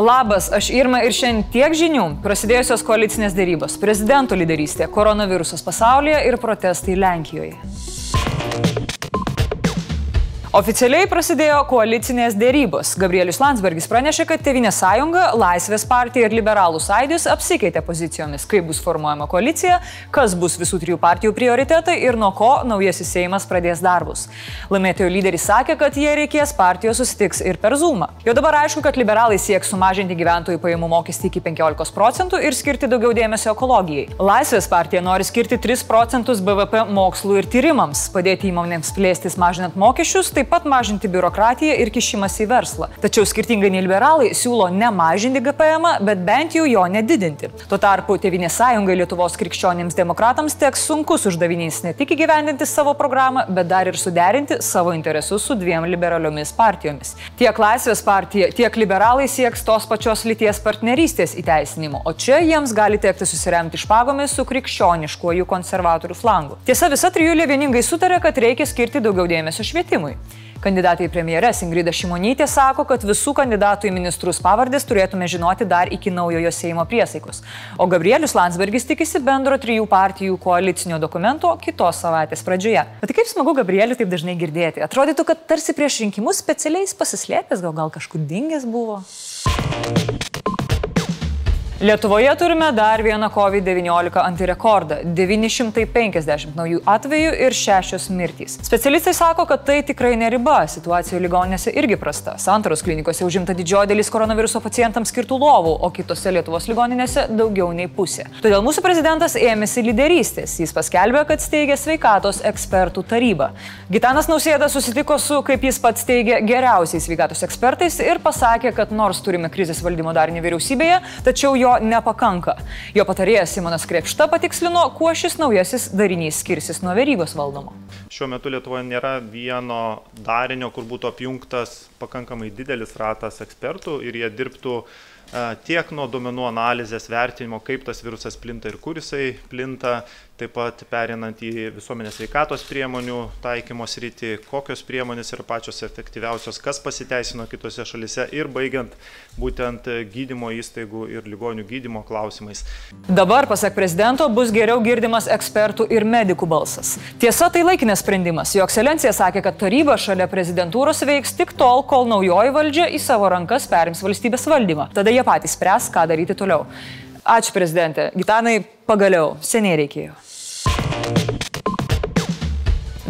Labas, aš Irma ir šiandien tiek žinių. Prasidėjusios koalicinės dėrybos, prezidento lyderystė, koronavirusas pasaulyje ir protestai Lenkijoje. Oficialiai prasidėjo koalicinės dėrybos. Gabrielius Landsbergis pranešė, kad Tevinės sąjunga, Laisvės partija ir Liberalų sąjūdis apsikeitė pozicijomis, kaip bus formuojama koalicija, kas bus visų trijų partijų prioritetai ir nuo ko naujasis Seimas pradės darbus. Laimėtojo lyderis sakė, kad jie reikės partijos susitiks ir per Zoomą. Jau dabar aišku, kad liberalai sieks sumažinti gyventojų pajamų mokestį iki 15 procentų ir skirti daugiau dėmesio ekologijai. Laisvės partija nori skirti 3 procentus BVP mokslų ir tyrimams, padėti įmonėms plėstis mažinant mokesčius, taip pat mažinti biurokratiją ir kišimas į verslą. Tačiau skirtingai nei liberalai siūlo ne mažinti GPM, bet bent jau jo nedidinti. Tuo tarpu Tevinės sąjungai Lietuvos krikščionims demokratams teks sunkus uždavinys ne tik įgyvendinti savo programą, bet dar ir suderinti savo interesus su dviem liberaliomis partijomis. Tiek Laisvės partija, tiek liberalai sieks tos pačios lyties partnerystės įteisinimo, o čia jiems gali tekti susiremti špagomis su krikščioniškuoju konservatorių flangu. Tiesa, visa trijulė vieningai sutarė, kad reikia skirti daugiau dėmesio švietimui. Kandidatai į premjeres Ingrida Šimonytė sako, kad visų kandidatų į ministrus pavardės turėtume žinoti dar iki naujojo Seimo priesaikos. O Gabrielius Landsbergis tikisi bendro trijų partijų koalicinio dokumento kitos savaitės pradžioje. Bet tai kaip smagu Gabrieliu taip dažnai girdėti. Atrodytų, kad tarsi prieš rinkimus specialiai pasislėpęs, gal, gal kažkur dingęs buvo. Lietuvoje turime dar vieną COVID-19 antirekordą - 950 naujų atvejų ir 6 mirtys. Specialistai sako, kad tai tikrai neriba, situacija ligoninėse irgi prasta. Santaros klinikose užimta didžioji dalis koronaviruso pacientams skirtų lovų, o kitose Lietuvos ligoninėse daugiau nei pusė. Todėl mūsų prezidentas ėmėsi lyderystės. Jis paskelbė, kad steigia sveikatos ekspertų tarybą. Gitanas Nausėda susitiko su, kaip jis pats teigia, geriausiais sveikatos ekspertais ir pasakė, kad nors turime krizės valdymo darinį vyriausybėje, tačiau jo jo nepakanka. Jo patarėjas Simonas Krepšta patikslino, kuo šis naujasis darinys skirsis nuo verygos valdomo. Šiuo metu Lietuvoje nėra vieno darinio, kur būtų apjungtas pakankamai didelis ratas ekspertų ir jie dirbtų tiek nuo duomenų analizės vertinimo, kaip tas virusas plinta ir kur jisai plinta, taip pat perinant į visuomenės veikatos priemonių taikymo sritį, kokios priemonės yra pačios efektyviausios, kas pasiteisino kitose šalise ir baigiant būtent gydymo įstaigų ir ligonių gydymo klausimais. Dabar, pasak prezidento, bus geriau girdimas ekspertų ir medikų balsas. Tiesa, tai laikinas sprendimas. Jo ekscelencija sakė, kad taryba šalia prezidentūros veiks tik tol, kol naujoji valdžia į savo rankas perims valstybės valdymą. Tada jie patys spręs, ką daryti toliau. Ačiū prezidentė. Gitanai, pagaliau, seniai reikėjo.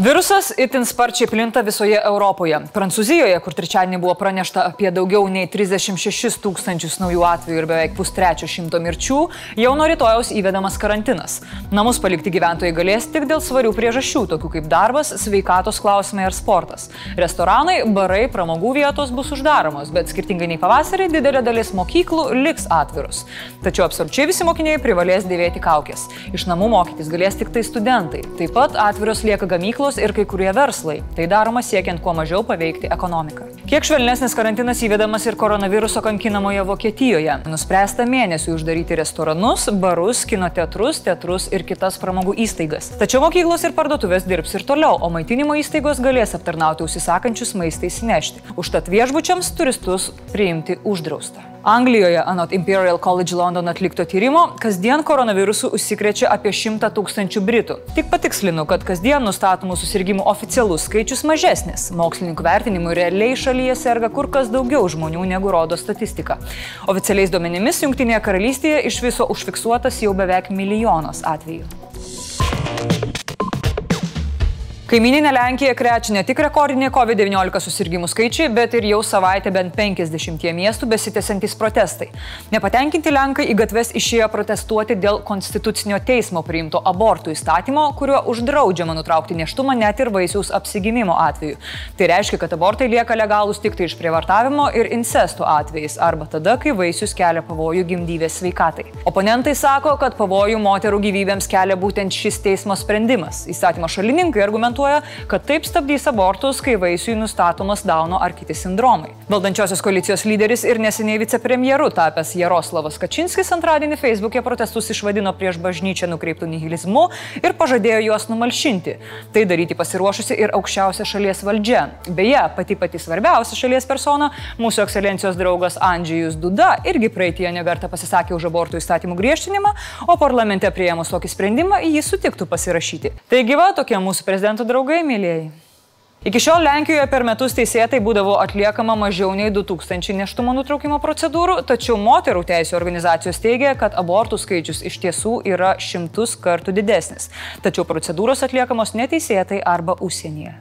Virusas itin sparčiai plinta visoje Europoje. Prancūzijoje, kur trečiadienį buvo pranešta apie daugiau nei 36 tūkstančius naujų atvejų ir beveik pustrečio šimto mirčių, jau nuo rytojaus įvedamas karantinas. Namus palikti gyventojai galės tik dėl svarių priežasčių, tokių kaip darbas, sveikatos klausimai ar sportas. Restoranai, barai, pramogų vietos bus uždaromos, bet skirtingai nei pavasarį didelė dalis mokyklų liks atvirus. Tačiau absoliučiai visi mokiniai privalės dėvėti kaukės. Iš namų mokytis galės tik tai studentai. Taip pat atviros lieka gamyklos veiklos ir kai kurie verslai. Tai daroma siekiant kuo mažiau paveikti ekonomiką. Kiek švelnesnis karantinas įvedamas ir koronaviruso kankinamoje Vokietijoje. Nuspręsta mėnesių uždaryti restoranus, barus, kino teatrus, teatrus ir kitas pramogų įstaigas. Tačiau mokyklos ir parduotuvės dirbs ir toliau, o maitinimo įstaigos galės aptarnauti užsisakančius maistai įsinešti. Užtat viešbučiams turistus priimti uždrausta. Anglijoje, anot Imperial College London atlikto tyrimo, kasdien koronavirusu užsikrečia apie 100 tūkstančių Britų. Tik patikslinu, kad kasdien nustatomų susirgymų oficialus skaičius mažesnis. Mokslininkų vertinimu realiai šalyje serga kur kas daugiau žmonių negu rodo statistika. Oficialiais duomenimis Junktinėje karalystėje iš viso užfiksuotas jau beveik milijonas atvejų. Kaimininė Lenkija krečia ne tik rekordiniai COVID-19 susirgymų skaičiai, bet ir jau savaitę bent 50 miestų besitęsiantys protestai. Nepatenkinti Lenkai į gatves išėjo protestuoti dėl Konstitucinio teismo priimto abortų įstatymo, kuriuo uždraudžiama nutraukti neštumą net ir vaisiaus apsigimimo atveju. Tai reiškia, kad abortai lieka legalūs tik tai iš prievartavimo ir incesto atvejais arba tada, kai vaisius kelia pavojų gimdyvės sveikatai. Oponentai sako, kad pavojų moterų gyvybėms kelia būtent šis teismo sprendimas. Įstatymo šalininkai argumentuoja, argumentuoja, kad taip stabdys abortus, kai vaisiui nustatomas Dauno ar kiti sindromai. Valdančiosios koalicijos lyderis ir neseniai vicepremjeru tapęs Jaroslavas Kačinskis antradienį Facebook'e protestus išvadino prieš bažnyčią nukreiptų nihilizmu ir pažadėjo juos numalšinti. Tai daryti pasiruošusi ir aukščiausia šalies valdžia. Beje, pati pati svarbiausia šalies persona, mūsų ekscelencijos draugas Andžijus Duda irgi praeitie nekartą pasisakė už abortų įstatymų griežtinimą, o parlamente prieimus tokį sprendimą jį sutiktų pasirašyti. Taigi va, tokie mūsų prezidento draugai, mėlyjei. Iki šiol Lenkijoje per metus teisėtai būdavo atliekama mažiau nei 2000 neštumo nutraukimo procedūrų, tačiau moterų teisų organizacijos teigia, kad abortų skaičius iš tiesų yra šimtus kartų didesnis. Tačiau procedūros atliekamos neteisėtai arba užsienyje.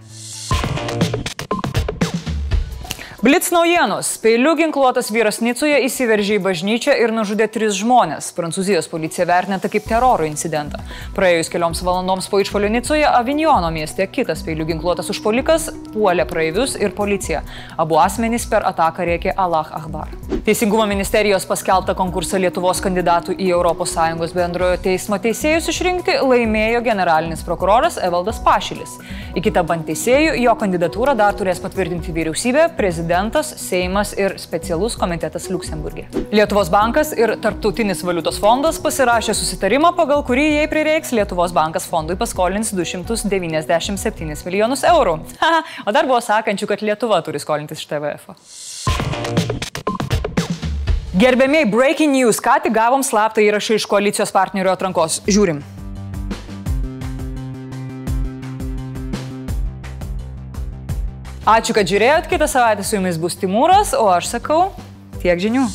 Blitz naujienos. Peiliu ginkluotas vyras Nicoje įsiveržė į bažnyčią ir nužudė tris žmonės. Prancūzijos policija vertina tai kaip teroro incidentą. Praėjus kelioms valandoms po išpolio Nicoje, Avignono mieste kitas peiliu ginkluotas užpolikas puolė praeivius ir policiją. Abu asmenys per ataką rėkė Allah Akbar. Teisingumo ministerijos paskelbtą konkursą Lietuvos kandidatų į ES bendrojo teismo teisėjus išrinkti laimėjo generalinis prokuroras Evaldas Pašilis. Iki tapant teisėjų, jo kandidatūrą dar turės patvirtinti vyriausybė, prezidentas Seimas ir specialus komitetas Luksemburgė. Lietuvos bankas ir Tarptautinis valiutos fondas pasirašė susitarimą, pagal kurį jei prireiks, Lietuvos bankas fondui paskolins 297 milijonus eurų. O dar buvo sakančių, kad Lietuva turi skolintis iš TVF. Gerbėmiai, breaking news, ką tik gavom slaptą įrašą iš koalicijos partnerio atrankos. Žiūrim. Ačiū, kad žiūrėjot, kitą savaitę su jumis bus Timūras, o aš sakau tiek žinių.